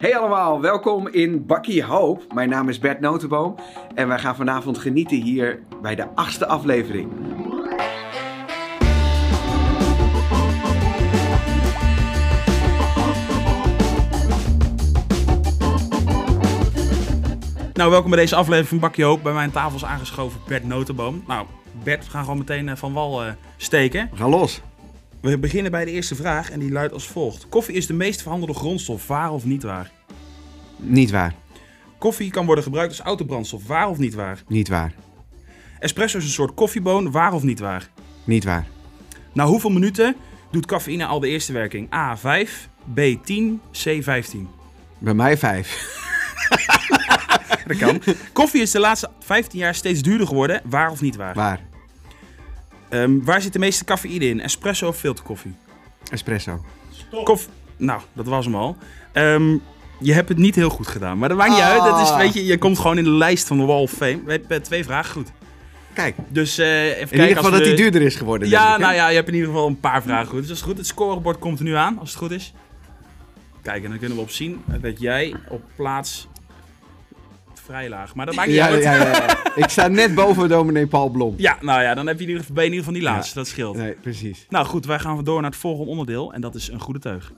Hey allemaal, welkom in Bakkie Hoop. Mijn naam is Bert Notenboom en wij gaan vanavond genieten hier bij de achtste aflevering. Nou, welkom bij deze aflevering van Bakje Hoop. Bij mijn tafel is aangeschoven Bert Notenboom. Nou, Bert, we gaan gewoon meteen eh, van wal eh, steken. We gaan los. We beginnen bij de eerste vraag en die luidt als volgt. Koffie is de meest verhandelde grondstof, waar of niet waar? Niet waar, Koffie kan worden gebruikt als autobrandstof, waar of niet waar? niet waar, Espresso is een soort koffieboon, waar of niet waar? niet waar. Na hoeveel minuten doet cafeïne al de eerste werking? A 5, B 10, C 15. Bij mij vijf. Dat kan. Koffie is de laatste 15 jaar steeds duurder geworden, waar of niet waar? Waar? Ehm, waar zit de meeste cafeïne in? Espresso of filterkoffie? Espresso. Koff... Nou, dat was hem al. Ehm, je hebt het niet heel goed gedaan, maar dat maakt niet uit. Dat is, Ah. weet je, je komt gewoon in de lijst van de Wall of Fame. We hebben twee vragen goed. Kijk, Dus eh, even in kijken ieder geval als dat de- duurder is geworden. Ja, denk ik, hè? nou ja, je hebt in ieder geval een paar vragen goed. Dus dat is goed. Het scorebord komt er nu aan, als het goed is. Kijk, en dan kunnen we op zien dat jij op plaats vrij laag. Maar dat maakt niet Ja, uit. ja, ja, ja. Ik sta net boven dominee Paul Blom. Ja, nou ja, dan heb je in ieder geval, ben je in ieder geval die laatste. Dat scheelt. Nee, precies. Nou goed, wij gaan door naar het volgende onderdeel. En dat is een goede teug.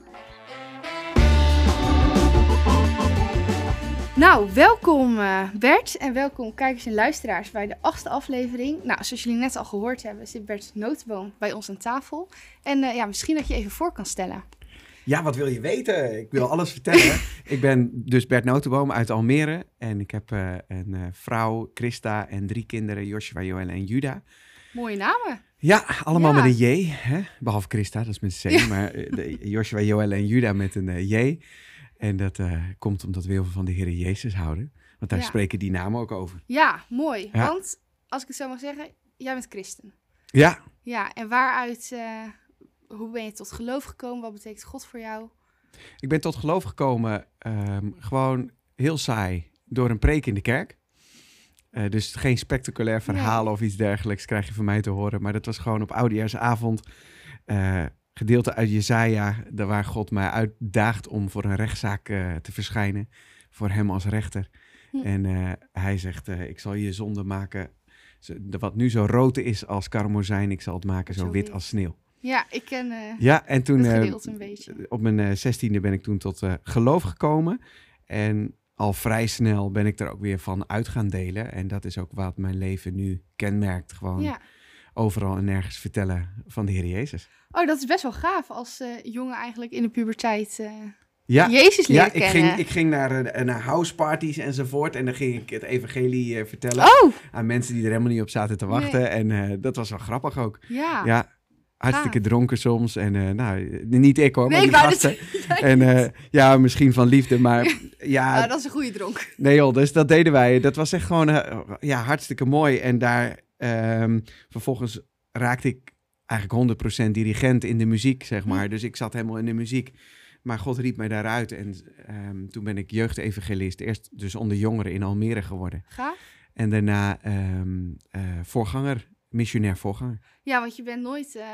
Nou, welkom eh, Bert en welkom kijkers en luisteraars bij de achtste aflevering. Nou, zoals jullie net al gehoord hebben, zit Bert Notenboom bij ons aan tafel. En eh, ja, misschien dat je even voor kan stellen. Ja, wat wil je weten? Ik wil alles vertellen. ik ben dus Bert Notenboom uit Almere. En ik heb eh, een eh, vrouw, Christa, en drie kinderen, Joshua, Joelle en Juda. Mooie namen. Ja, allemaal Ja. met een J. Hè? Behalve Christa, dat is met een C. Maar de, Joshua, Joelle en Juda met een J. En dat komt omdat we heel veel van de Heer Jezus houden. Want daar Ja. spreken die namen ook over. Ja, mooi. Want, als ik het zo mag zeggen, jij bent christen. Ja, Ja, en waaruit, hoe ben je tot geloof gekomen? Wat betekent God voor jou? ik ben tot geloof gekomen ehm, gewoon heel saai door een preek in de kerk. Eh, dus geen spectaculair verhaal of iets dergelijks krijg je van mij te horen. Maar dat was gewoon op oudejaarsavond. eh gedeelte uit Jezaja, daar waar God mij uitdaagt om voor een rechtszaak eh, te verschijnen. Voor hem als rechter. Hm. En hij zegt, ik zal je zonde maken. Wat nu zo rood is als karmozijn, ik zal het maken zo, wit. als sneeuw. Ja, ik ken eh Ja, en toen... het eh, een beetje. op mijn eh, zestiende ben ik toen tot geloof gekomen. En al vrij snel ben ik er ook weer van uit gaan delen. En dat is ook wat mijn leven nu kenmerkt. Gewoon Ja. overal en nergens vertellen van de Heer Jezus. Oh, dat is best wel gaaf als jongen eigenlijk in de puberteit Ja, Jezus leren ja ik, kennen. ging, ik ging naar, naar houseparties enzovoort. En dan ging ik het evangelie vertellen Oh, aan mensen die er helemaal niet op zaten te wachten. En dat was wel grappig ook. ja. Ja, hartstikke dronken soms. En eh, nou, niet ik hoor, maar Nee, die ik gasten. En eh, ja, misschien van liefde, maar ja, Ah, dat is een goede dronk. Nee joh, dus dat deden wij. Dat was echt gewoon eh, ja, hartstikke mooi. En daar ehm, vervolgens raakte ik eigenlijk 100% dirigent in de muziek, zeg maar. Dus ik zat helemaal in de muziek. Maar God riep mij daaruit. En ehm, toen ben ik jeugdevangelist. Eerst dus onder jongeren in Almere geworden. Gaaf. En daarna ehm, eh, voorganger, missionair voorganger. Ja, want je bent nooit eh,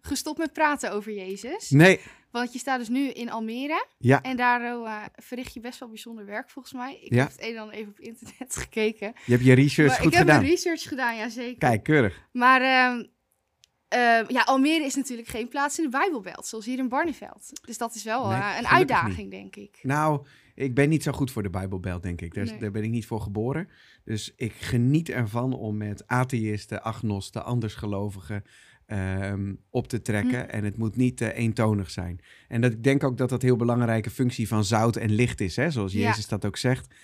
gestopt met praten over Jezus. Nee, Want je staat dus nu in Almere. ja. En daar eh, verricht je best wel bijzonder werk volgens mij. Ik Ja. heb het een en ander even op internet gekeken. Je hebt je research maar goed ik heb gedaan. mijn research gedaan, ja zeker. Kijk, keurig. Maar ehm, ehm, ja, Almere is natuurlijk geen plaats in de Bijbelbelt, zoals hier in Barneveld. Dus dat is wel Nee, eh, een uitdaging, denk ik. Nou, ik ben niet zo goed voor de Bijbelbelt, denk ik. Daar, Nee. daar ben ik niet voor geboren. Dus ik geniet ervan om met atheïsten, agnosten, andersgelovigen ehm, op te trekken. Hm. En het moet niet eh, eentonig zijn. En dat, ik denk ook dat dat een heel belangrijke functie van zout en licht is. Hè? Zoals Ja. Jezus dat ook zegt.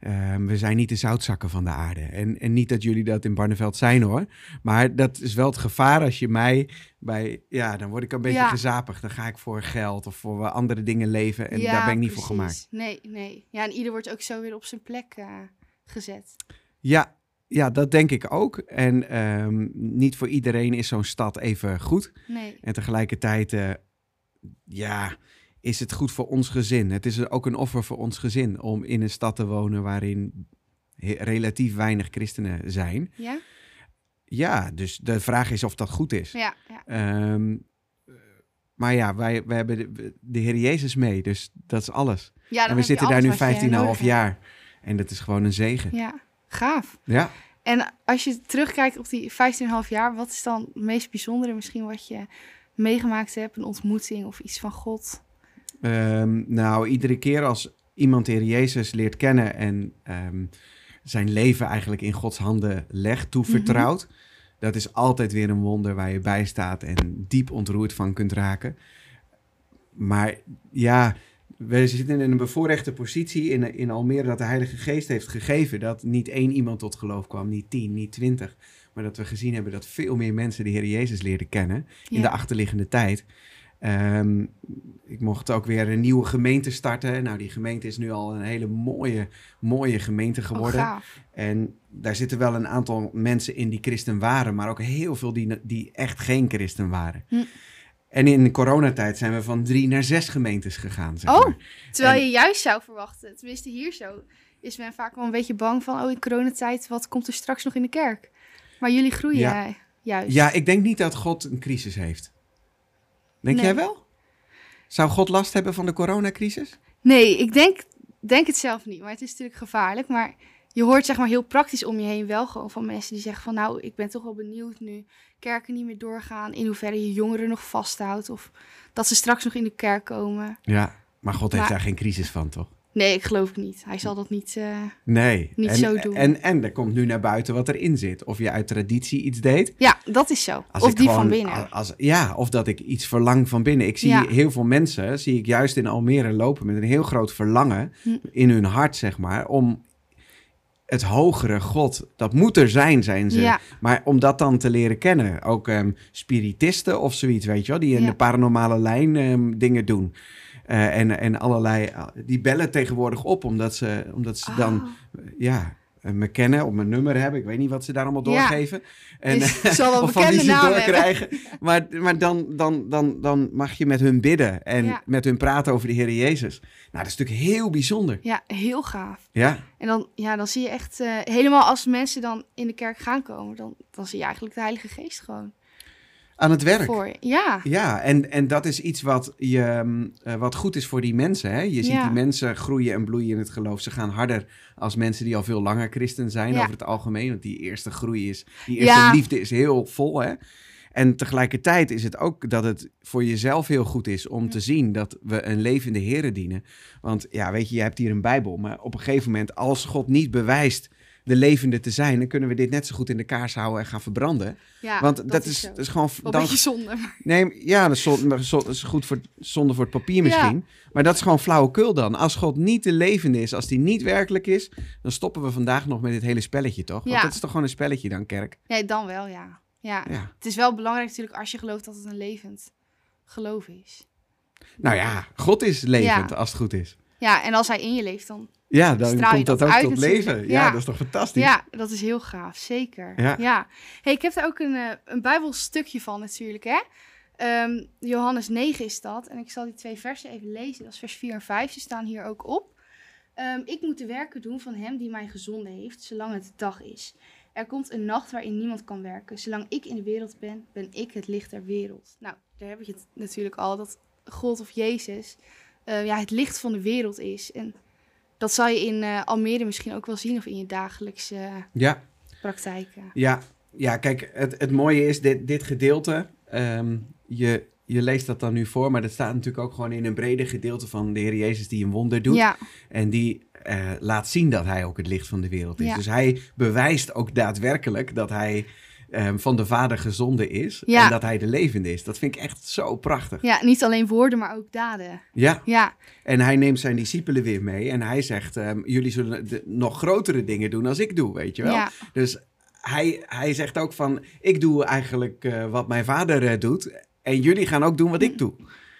Ehm, we zijn niet de zoutzakken van de aarde. En, en niet dat jullie dat in Barneveld zijn hoor. Maar dat is wel het gevaar als je mij bij... Ja, dan word ik een beetje Ja. gezapig. Dan ga ik voor geld of voor andere dingen leven. En Ja, daar ben ik niet voor gemaakt. Nee, nee. Ja, en ieder wordt ook zo weer op zijn plek eh, gezet. Ja, ja, dat denk ik ook. En ehm, niet voor iedereen is zo'n stad even goed. Nee. En tegelijkertijd, eh, ja, is het goed voor ons gezin. Het is ook een offer voor ons gezin om in een stad te wonen waarin relatief weinig christenen zijn. maar ja, wij, wij hebben de, de Heer Jezus mee, dus dat is alles. Ja, en we zitten daar nu alles wat je 15,5 nodig hebt. jaar. En dat is gewoon een zegen. Ja, gaaf. Ja. En als je terugkijkt op die 15,5 jaar, wat is dan het meest bijzondere misschien wat je meegemaakt hebt? Een ontmoeting of iets van God? Ehm, nou, iedere keer als iemand de Heer Jezus leert kennen en ehm, zijn leven eigenlijk in Gods handen legt, toevertrouwt, dat is altijd weer een wonder waar je bij staat en diep ontroerd van kunt raken. Maar ja, we zitten in een bevoorrechte positie in, in Almere dat de Heilige Geest heeft gegeven dat niet één iemand tot geloof kwam, niet tien, niet twintig, maar dat we gezien hebben dat veel meer mensen de Heer Jezus leerden kennen in de achterliggende tijd. Ehm, ik mocht ook weer een nieuwe gemeente starten. Nou, die gemeente is nu al een hele mooie, mooie gemeente Oh, geworden. en daar zitten wel een aantal mensen in die christen waren, maar ook heel veel die, die echt geen christen waren. Hm. En in de coronatijd zijn we van drie naar zes gemeentes gegaan. Zeg Oh. maar. Terwijl En- je juist zou verwachten, tenminste hier zo, is men vaak wel een beetje bang van, oh in coronatijd, wat komt er straks nog in de kerk? Maar jullie groeien Ja. eh, juist. Ja, ik denk niet dat God een crisis heeft. Denk Nee. jij wel? Zou God last hebben van de coronacrisis? Nee, ik denk, denk het zelf niet, maar het is natuurlijk gevaarlijk. Maar je hoort zeg maar heel praktisch om je heen wel gewoon van mensen die zeggen van, nou, ik ben toch wel benieuwd nu kerken niet meer doorgaan, in hoeverre je jongeren nog vasthoudt of dat ze straks nog in de kerk komen. Ja, maar God heeft Maar- daar geen crisis van, toch? Nee, ik geloof het niet. Hij zal dat niet. eh, Nee. Niet en, zo doen. En, en er komt nu naar buiten wat erin zit. Of je uit traditie iets deed. Ja, dat is zo. Als of die gewoon- van binnen. Als, ja, of dat ik iets verlang van binnen. Ik zie Ja. heel veel mensen, zie ik juist in Almere lopen met een heel groot verlangen Hm. in hun hart, zeg maar, om het hogere God, dat moet er zijn, zijn ze. Ja, Maar om dat dan te leren kennen, ook ehm, spiritisten of zoiets, weet je wel, die in Ja. de paranormale lijn ehm, dingen doen. Eh, en, en allerlei, ah, die bellen tegenwoordig op, omdat ze, omdat ze dan ja, eh, me kennen, op mijn nummer hebben. Ik weet niet wat ze daar allemaal Ja. doorgeven. En, Dus het zal wel of van ze namen doorkrijgen. Maar, maar dan, dan, dan, dan mag je met hun bidden en Ja. met hun praten over de Heer Jezus. Nou, dat is natuurlijk heel bijzonder. ja, heel gaaf. Ja, En dan, ja, dan zie je echt, eh, helemaal als mensen dan in de kerk gaan komen, dan, dan zie je eigenlijk de Heilige Geest gewoon aan het werk. voor. Ja, Ja, en, en dat is iets wat, je, mm, eh, wat goed is voor die mensen. Hè? Je ziet die mensen groeien en bloeien in het geloof. Ze gaan harder als mensen die al veel langer christen zijn Ja. over het algemeen. Want die eerste groei is, die eerste Ja. liefde is heel vol. Hè? En tegelijkertijd is het ook dat het voor jezelf heel goed is om te zien dat we een levende Here dienen. Want ja, weet je, je hebt hier een Bijbel. Maar op een gegeven moment, als God niet bewijst de levende te zijn, dan kunnen we dit net zo goed in de kaars houden en gaan verbranden. ja Want dat, is, dat is gewoon. wel een dan, beetje zonde. Nee, ja, dat is, dat is goed voor, zonde voor het papier misschien. Maar dat is gewoon flauwekul dan. Als God niet de levende is, als die niet werkelijk is, dan stoppen we vandaag nog met dit hele spelletje, toch? Want Ja. dat is toch gewoon een spelletje dan, kerk? Nee, dan wel, ja. ja. Ja. Het is wel belangrijk natuurlijk als je gelooft dat het een levend geloof is. Nou ja, God is levend als het goed is. Ja, en als hij in je leeft, dan... Ja, dan Straal komt dat, ook uit tot leven. Ja. Ja. dat is toch fantastisch? Ja, dat is heel gaaf, zeker. Ja. Hey, ik heb daar ook een, eh, een bijbelstukje van natuurlijk, hè. Ehm, Johannes 9 is dat. En ik zal die twee versen even lezen. Dat is vers 4 en 5. Ze staan hier ook op. Ehm, ik moet de werken doen van hem die mij gezonden heeft, zolang het dag is. Er komt een nacht waarin niemand kan werken. Zolang ik in de wereld ben, ben ik het licht der wereld. Nou, daar heb je het natuurlijk al, dat God of Jezus eh, ja, het licht van de wereld is. En dat zal je in eh, Almere misschien ook wel zien of in je dagelijkse Ja, praktijken. ja, ja kijk, het, het mooie is, dit, dit gedeelte, ehm, je, je leest dat dan nu voor, maar dat staat natuurlijk ook gewoon in een breder gedeelte van de Heer Jezus die een wonder doet. Ja, En die eh, laat zien dat hij ook het licht van de wereld is. Ja. Dus hij bewijst ook daadwerkelijk dat hij ehm, van de Vader gezonden is. Ja. En dat hij de levende is. Dat vind ik echt zo prachtig. ja, niet alleen woorden, maar ook daden. Ja, Ja, en hij neemt zijn discipelen weer mee. En hij zegt, ehm, jullie zullen de, nog grotere dingen doen als ik doe, weet je wel. ja, Dus hij, hij zegt ook van, ik doe eigenlijk eh, wat mijn vader eh, doet. En jullie gaan ook doen wat ik doe.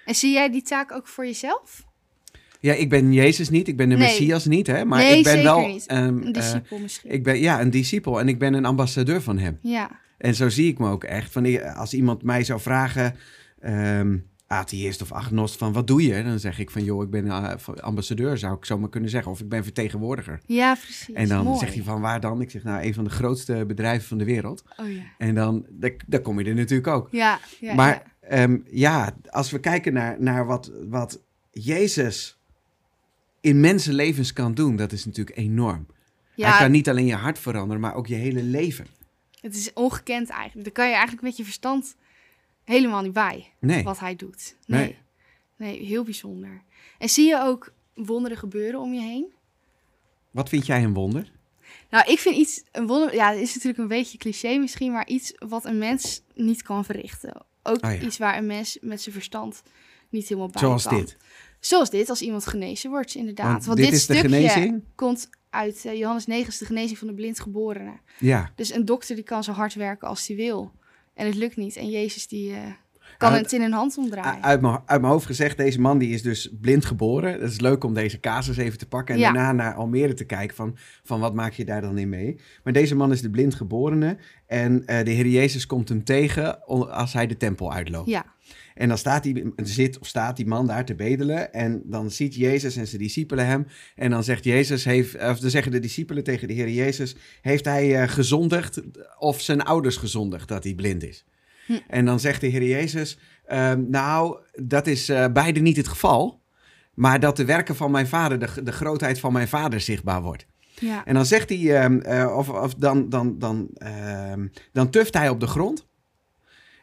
En zie jij die taak ook voor jezelf? Ja, ik ben Jezus niet, ik ben de Nee. Messias niet, hè. Maar Nee, ik ben wel Een eh, discipel misschien. ik ben, ja, een discipel en ik ben een ambassadeur van hem. Ja, En zo zie ik me ook echt. Van, die- als iemand mij zou vragen, ehm atheïst of agnost, van wat doe je? Dan zeg ik van, joh, ik ben eh, ambassadeur, zou ik zo maar kunnen zeggen. Of ik ben vertegenwoordiger. ja precies. En dan Mooi. zegt hij van, waar dan? Ik zeg, nou, een van de grootste bedrijven van de wereld. Oh ja. En dan, daar, daar kom je er natuurlijk ook. Ja, ja, maar ja. ehm, ja, als we kijken naar, naar wat, wat Jezus in mensenlevens kan doen, dat is natuurlijk enorm. Ja, Hij kan niet alleen je hart veranderen, maar ook je hele leven. het is ongekend eigenlijk. Daar kan je eigenlijk met je verstand helemaal niet bij, Nee. wat hij doet. Nee. Nee. nee, heel bijzonder. En zie je ook wonderen gebeuren om je heen? Wat vind jij een wonder? Nou, ik vind iets, een wonder, ja, is natuurlijk een beetje cliché misschien, maar iets wat een mens niet kan verrichten. Ook Oh ja. iets waar een mens met zijn verstand niet helemaal bij Zoals kan. dit. Zoals dit, als iemand genezen wordt, inderdaad. Want Want, dit dit, is de stukje genezing? komt uit eh, Johannes 9, is de genezing van de blindgeborene. Ja. Dus een dokter die kan zo hard werken als hij wil. En het lukt niet. En Jezus die eh, kan Uit- het in een hand omdraaien. Uit mijn, uit mijn hoofd gezegd, deze man die is dus blind geboren. Het is leuk om deze casus even te pakken en Ja. daarna naar Almere te kijken van, van wat maak je daar dan in mee. Maar deze man is de blind geborene en eh, de Heer Jezus komt hem tegen als hij de tempel uitloopt. ja, En dan staat die, zit of staat die man daar te bedelen. En dan ziet Jezus en zijn discipelen hem. En dan zegt Jezus, heeft, of dan zeggen de discipelen tegen de Heer Jezus: Heeft hij eh, gezondigd of zijn ouders gezondigd dat hij blind is? Hm. En dan zegt de Heer Jezus: ehm, Nou, dat is eh, beide niet het geval. Maar dat de werken van mijn vader, de, de grootheid van mijn vader zichtbaar wordt. ja, En dan zegt hij, ehm, eh, of, of dan, dan, dan, ehm, dan tuft hij op de grond.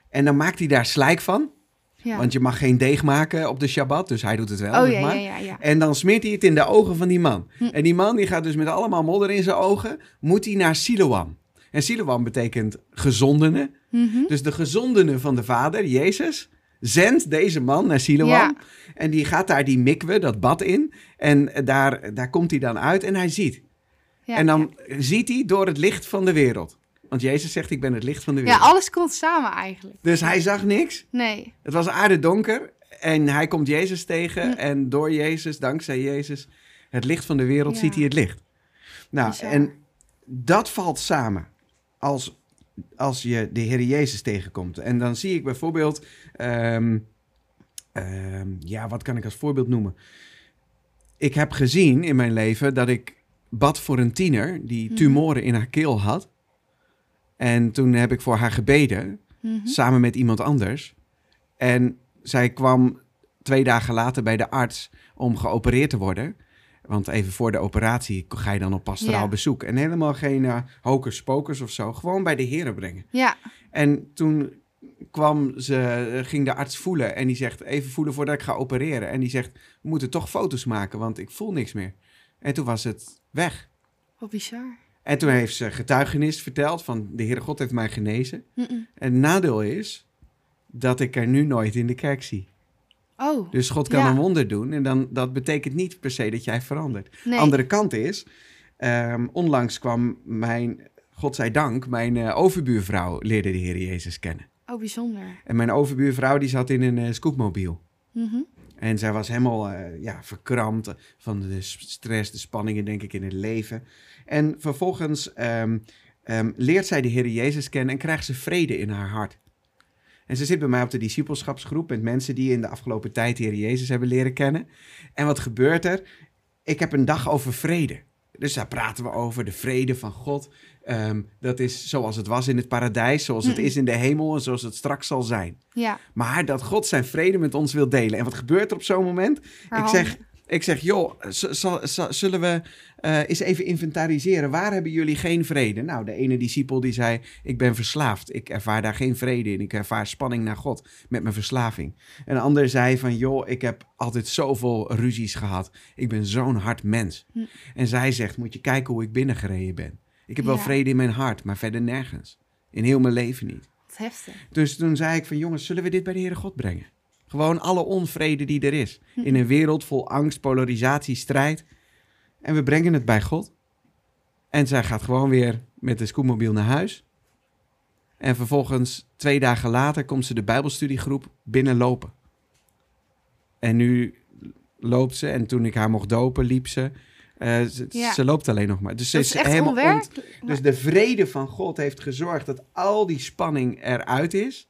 En dan maakt hij daar slijk van. ja. Want je mag geen deeg maken op de Shabbat, dus hij doet het wel. oh ja, maar. ja, ja, ja. En dan smeert hij het in de ogen van die man. Hm. En die man die gaat dus met allemaal modder in zijn ogen, moet hij naar Siloam. En Siloam betekent gezondene. Mhm. Dus de gezondene van de vader, Jezus, zendt deze man naar Siloam. Ja. En die gaat daar die mikwe, dat bad in. En daar, daar komt hij dan uit en hij ziet. ja, en dan ziet hij door het licht van de wereld. Want Jezus zegt, ik ben het licht van de wereld. ja, alles komt samen eigenlijk. Dus hij zag niks. Nee, Het was aarde donker en hij komt Jezus tegen en door Jezus, dankzij Jezus, het licht van de wereld, ziet hij het licht. Nou, en dat valt samen als, als je de Heer Jezus tegenkomt. En dan zie ik bijvoorbeeld, ehm, ehm, ja, wat kan ik als voorbeeld noemen? Ik heb gezien in mijn leven dat ik bad voor een tiener die Mhm. tumoren in haar keel had. En toen heb ik voor haar gebeden Mhm. samen met iemand anders. En zij kwam twee dagen later bij de arts om geopereerd te worden. Want even voor de operatie ga je dan op pastoraal Ja. bezoek. En helemaal geen uh, hocus pocus of zo. Gewoon bij de heren brengen. ja, En toen kwam ze, eh, ging de arts voelen. En die zegt, even voelen voordat ik ga opereren. En die zegt, we moeten toch foto's maken, want ik voel niks meer. En toen was het weg. wat bizar. En toen heeft ze getuigenis verteld van, de Heere God heeft mij genezen. En het nadeel is dat ik er nu nooit in de kerk zie. Oh, Dus God kan Ja. een wonder doen. En dan, dat betekent niet per se dat jij verandert. nee. Andere kant is, ehm, onlangs kwam mijn, God zij dank, mijn eh, overbuurvrouw leerde de Heer Jezus kennen. Oh, bijzonder. En mijn overbuurvrouw die zat in een eh, scootmobiel. Mhm. En zij was helemaal eh, ja, verkrampt van de stress, de spanningen, denk ik, in het leven. En vervolgens ehm, ehm, leert zij de Heer Jezus kennen en krijgt ze vrede in haar hart. En ze zit bij mij op de discipelschapsgroep met mensen die in de afgelopen tijd de Heer Jezus hebben leren kennen. En wat gebeurt er? Ik heb een dag over vrede. Dus daar praten we over, de vrede van God. Ehm, dat is zoals het was in het paradijs, zoals het Mm. is in de hemel en zoals het straks zal zijn. Ja, Maar dat God zijn vrede met ons wil delen. En wat gebeurt er op zo'n moment? haar Ik zeg, handen. Ik zeg, joh, zullen we eh, eens even inventariseren. Waar hebben jullie geen vrede? Nou, de ene discipel die zei, ik ben verslaafd. Ik ervaar daar geen vrede in. Ik ervaar spanning naar God met mijn verslaving. Een ander zei van, joh, ik heb altijd zoveel ruzies gehad. Ik ben zo'n hard mens. Hm. En zij zegt, moet je kijken hoe ik binnengereden ben. Ik heb wel vrede in mijn hart, maar verder nergens. In heel mijn leven niet. Heftig. Dus toen zei ik van jongens, zullen we dit bij de Heere God brengen? Gewoon alle onvrede die er is. Hm. In een wereld vol angst, polarisatie, strijd. En we brengen het bij God. En zij gaat gewoon weer met de scootmobiel naar huis. En vervolgens, twee dagen later, komt ze de Bijbelstudiegroep binnenlopen. En nu loopt ze, en toen ik haar mocht dopen, liep ze. Eh, ze, Ja. ze loopt alleen nog maar. Dus ze is echt helemaal ont- onwerkelijk. dus de vrede van God heeft gezorgd dat al die spanning eruit is.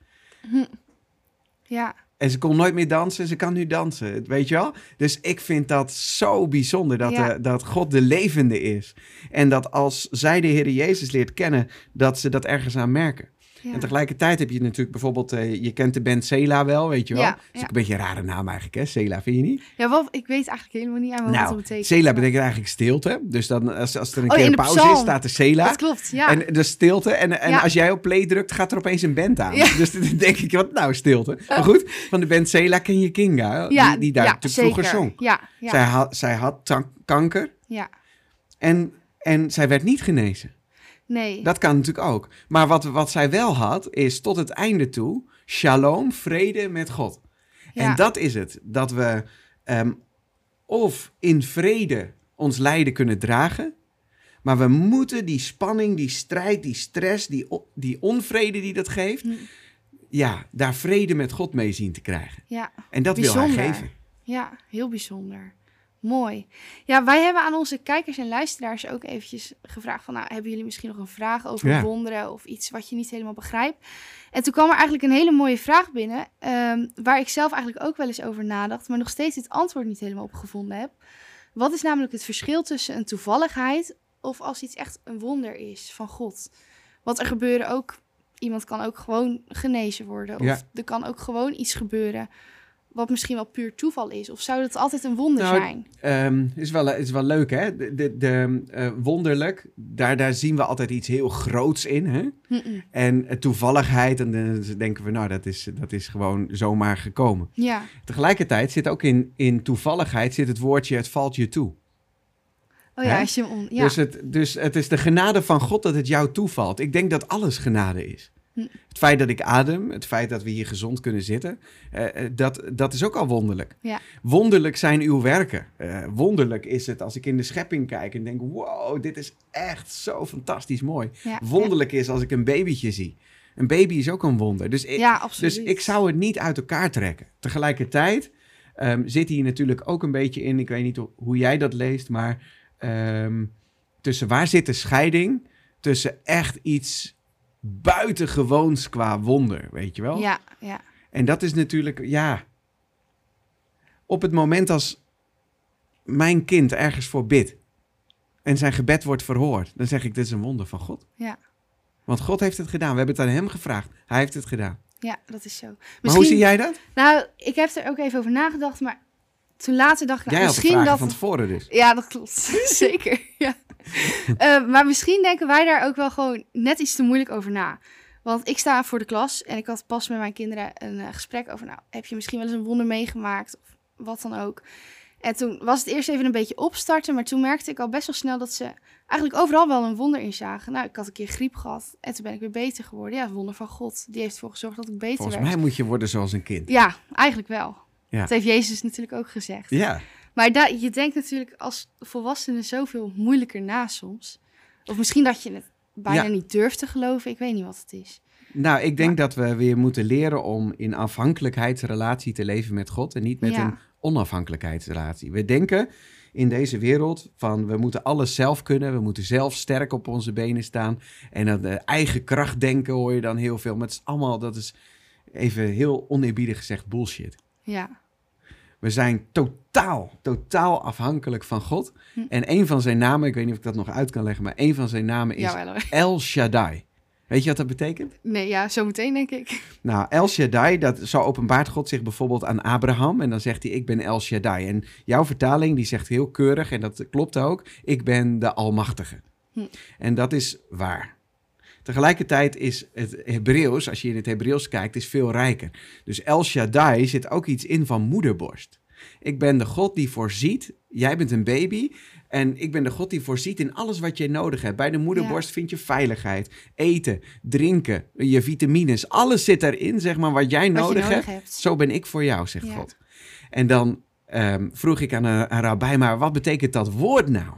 Ja, En ze kon nooit meer dansen, ze kan nu dansen, weet je wel? Dus ik vind dat zo bijzonder dat, Ja. dat God de levende is. En dat als zij de Heer Jezus leert kennen, dat ze dat ergens aan merken. Ja. En tegelijkertijd heb je natuurlijk bijvoorbeeld, eh, je kent de band Sela wel, weet je wel? Ja, Dat is ja. ook een beetje een rare naam eigenlijk, hè? Sela, vind je niet? Ja, wel, ik weet eigenlijk helemaal niet aan wat nou, dat betekent. Sela maar- betekent eigenlijk stilte. Dus dan, als, als er een Oh, keer een pauze psalm. is, staat er Sela. Dat klopt, ja. En de stilte. En, en als jij op play drukt, gaat er opeens een band aan. Dus dan denk ik, wat nou stilte? Maar goed, van de band Sela ken je Kinga. die, die daar ja, natuurlijk zeker. vroeger zong. Ja, ja, Zij had, zij had kanker ja. en, en zij werd niet genezen. Nee. Dat kan natuurlijk ook. Maar wat, wat zij wel had, is tot het einde toe shalom, vrede met God. ja. En dat is het. Dat we ehm, of in vrede ons lijden kunnen dragen. Maar we moeten die spanning, die strijd, die stress, die, die onvrede die dat geeft. Hm. Ja, daar vrede met God mee zien te krijgen. Ja, En dat wil hij Bijzonder. geven. ja, heel bijzonder. Mooi. Ja, wij hebben aan onze kijkers en luisteraars ook eventjes gevraagd van... Nou, hebben jullie misschien nog een vraag over Ja. wonderen of iets wat je niet helemaal begrijpt? En toen kwam er eigenlijk een hele mooie vraag binnen... ehm, waar ik zelf eigenlijk ook wel eens over nadacht... maar nog steeds het antwoord niet helemaal op gevonden heb. Wat is namelijk het verschil tussen een toevalligheid... of als iets echt een wonder is van God? Want er gebeuren ook... Iemand kan ook gewoon genezen worden. Of Ja. er kan ook gewoon iets gebeuren... wat misschien wel puur toeval is. Of zou dat altijd een wonder Nou, zijn? Ehm is, wel, is wel leuk, hè? De, de, de, eh, wonderlijk, daar, daar zien we altijd iets heel groots in, hè? En eh, toevalligheid, en dan denken we, nou, dat is, dat is gewoon zomaar gekomen. Ja, Tegelijkertijd zit ook in, in toevalligheid zit het woordje het valt je toe. oh ja, als je on... Ja, Dus, het, dus het is de genade van God dat het jou toevalt. Ik denk dat alles genade is. Hm. Het feit dat ik adem, het feit dat we hier gezond kunnen zitten, eh, eh, dat, dat is ook al wonderlijk. Ja. Wonderlijk zijn uw werken. Eh, wonderlijk is het als ik in de schepping kijk en denk, wow, dit is echt zo fantastisch mooi. ja, Wonderlijk is als ik een babytje zie. Een baby is ook een wonder. Dus ik, dus ik zou het niet uit elkaar trekken. Tegelijkertijd ehm, zit hier natuurlijk ook een beetje in, ik weet niet ho- hoe jij dat leest, maar ehm, tussen waar zit de scheiding tussen echt iets buitengewoons qua wonder, weet je wel? Ja, ja, En dat is natuurlijk, ja, op het moment als mijn kind ergens voor bidt en zijn gebed wordt verhoord, dan zeg ik, dit is een wonder van God. Ja. Want God heeft het gedaan. We hebben het aan hem gevraagd. Hij heeft het gedaan. ja, dat is zo. Maar hoe zie jij dat? Nou, ik heb er ook even over nagedacht, maar toen later dacht ik, nou, jij misschien dat... van tevoren dus. Ja, dat klopt. Zeker, ja. Eh, maar misschien denken wij daar ook wel gewoon net iets te moeilijk over na. Want ik sta voor de klas en ik had pas met mijn kinderen een eh, gesprek over... Nou, heb je misschien wel eens een wonder meegemaakt of wat dan ook? En toen was het eerst even een beetje opstarten, maar toen merkte ik al best wel snel dat ze eigenlijk overal wel een wonder in zagen. Nou, ik had een keer griep gehad en toen ben ik weer beter geworden. Ja, het wonder van God. Die heeft ervoor gezorgd dat ik beter Volgens werd. mij moet je worden zoals een kind. Ja, eigenlijk wel. Ja. Dat heeft Jezus natuurlijk ook gezegd. Ja. Maar je denkt natuurlijk als volwassene zoveel moeilijker na soms. Of misschien dat je het bijna Ja. niet durft te geloven. Ik weet niet wat het is. Nou, ik denk dat we weer moeten leren om in afhankelijkheidsrelatie te leven met God en niet met Ja. een onafhankelijkheidsrelatie. We denken in deze wereld van we moeten alles zelf kunnen, we moeten zelf sterk op onze benen staan en dat eh, eigen kracht denken hoor je dan heel veel. Maar het is allemaal, dat is even heel oneerbiedig gezegd bullshit. Ja, We zijn totaal, totaal afhankelijk van God. Hm. En een van zijn namen, ik weet niet of ik dat nog uit kan leggen, maar een van zijn namen is ja. El Shaddai. Weet je wat dat betekent? Nee, ja, zo meteen denk ik. Nou, El Shaddai, dat, zo openbaart God zich bijvoorbeeld aan Abraham. En dan zegt hij, ik ben El Shaddai. En jouw vertaling, die zegt heel keurig, en dat klopt ook, ik ben de Almachtige. Hm. En dat is waar. Tegelijkertijd is het Hebreeuws, als je in het Hebreeuws kijkt, is veel rijker. Dus El Shaddai zit ook iets in van moederborst. Ik ben de God die voorziet. Jij bent een baby. En ik ben de God die voorziet in alles wat je nodig hebt. Bij de moederborst vind je veiligheid, eten, drinken, je vitamines. Alles zit erin, zeg maar, wat jij Wat nodig, hebt. hebt. Zo ben ik voor jou, zegt Ja. God. En dan ehm, vroeg ik aan een, een maar wat betekent dat woord nou?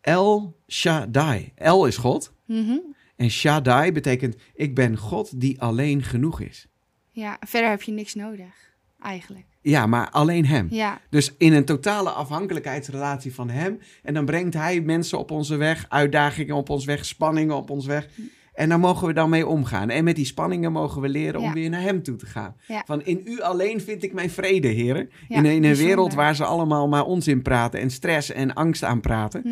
El Shaddai. El is God. Mhm. En Shaddai betekent, ik ben God die alleen genoeg is. Ja, verder heb je niks nodig. Eigenlijk. Ja, maar alleen hem. Ja, Dus in een totale afhankelijkheidsrelatie van hem. En dan brengt hij mensen op onze weg, uitdagingen op ons weg, spanningen op ons weg. En daar mogen we dan mee omgaan. En met die spanningen mogen we leren om weer naar hem toe te gaan. Ja. Van in u alleen vind ik mijn vrede, heren. ja in, een- in een wereld waar ze allemaal maar onzin praten en stress en angst aanpraten. Hm.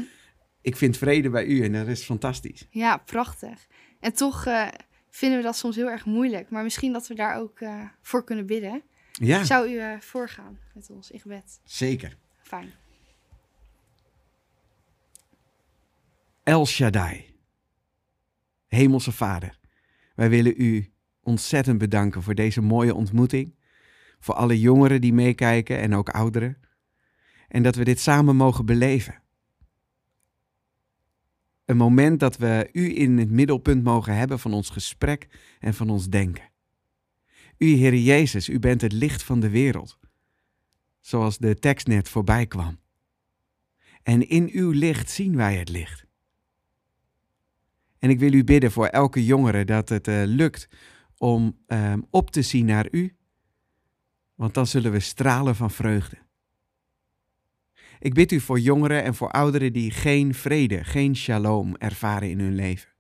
Ik vind vrede bij u en dat is fantastisch. Ja, prachtig. En toch eh, vinden we dat soms heel erg moeilijk. Maar misschien dat we daar ook eh, voor kunnen bidden. Ja, Zou u eh, voorgaan met ons in gebed? zeker. Fijn. El Shaddai, Hemelse Vader, wij willen u ontzettend bedanken voor deze mooie ontmoeting. Voor alle jongeren die meekijken en ook ouderen. En dat we dit samen mogen beleven. Een moment dat we u in het middelpunt mogen hebben van ons gesprek en van ons denken. U, Heer Jezus, u bent het licht van de wereld. Zoals de tekst net voorbij kwam. En in uw licht zien wij het licht. En ik wil u bidden voor elke jongere dat het eh, lukt om ehm, op te zien naar u, want dan zullen we stralen van vreugde. Ik bid u voor jongeren en voor ouderen die geen vrede, geen shalom ervaren in hun leven.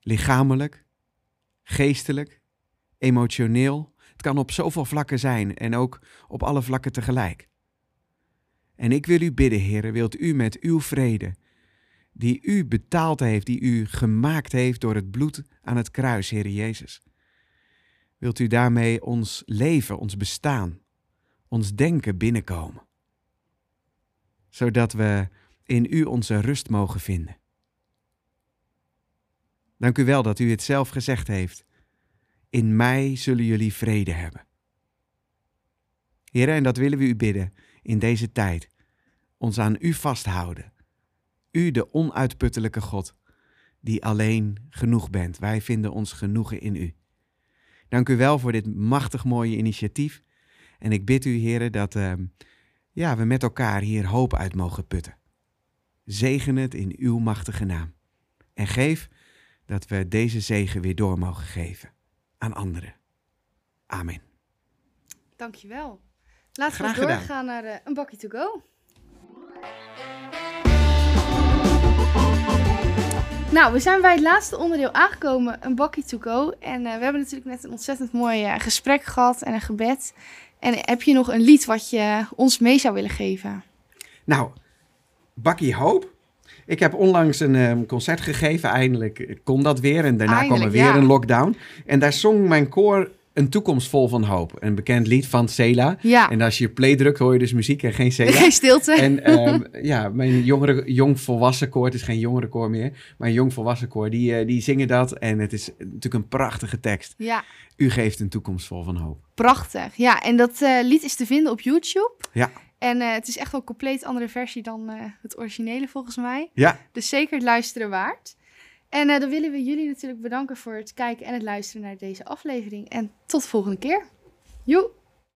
Lichamelijk, geestelijk, emotioneel. Het kan op zoveel vlakken zijn en ook op alle vlakken tegelijk. En ik wil u bidden, Heer, wilt u met uw vrede, die u betaald heeft, die u gemaakt heeft door het bloed aan het kruis, Heer Jezus. Wilt u daarmee ons leven, ons bestaan, ons denken binnenkomen? Zodat we in u onze rust mogen vinden. Dank u wel dat u het zelf gezegd heeft. In mij zullen jullie vrede hebben. Heer, en dat willen we u bidden in deze tijd. Ons aan u vasthouden. U, de onuitputtelijke God, die alleen genoeg bent. Wij vinden ons genoegen in u. Dank u wel voor dit machtig mooie initiatief. En ik bid u, heren, dat ehm, ja, we met elkaar hier hoop uit mogen putten. Zegen het in uw machtige naam. En geef dat we deze zegen weer door mogen geven aan anderen. Amen. Dankjewel. Laten Graag we gedaan. doorgaan naar eh, een bakje to go. Nou, we zijn bij het laatste onderdeel aangekomen, een bakje to go. En eh, we hebben natuurlijk net een ontzettend mooi eh, gesprek gehad en een gebed. En heb je nog een lied wat je ons mee zou willen geven? Nou, Bakkie Hoop. Ik heb onlangs een ehm, concert gegeven. Eindelijk kon dat weer. En daarna kwam er weer ja. een lockdown. En daar zong mijn koor Een toekomst vol van hoop. Een bekend lied van Cela. Ja, En als je play drukt, hoor je dus muziek en geen Cela. geen stilte. En ehm, ja, mijn jongere, jong volwassen koor, het is geen jongere koor meer, maar jong volwassen koor, die, eh, die zingen dat. En het is natuurlijk een prachtige tekst. Ja, U geeft een toekomst vol van hoop. prachtig. Ja, en dat eh, lied is te vinden op YouTube. Ja. En eh, het is echt wel een compleet andere versie dan het originele volgens mij. Ja, Dus zeker het luisteren waard. En eh, dan willen we jullie natuurlijk bedanken voor het kijken en het luisteren naar deze aflevering. En tot de volgende keer. Joe!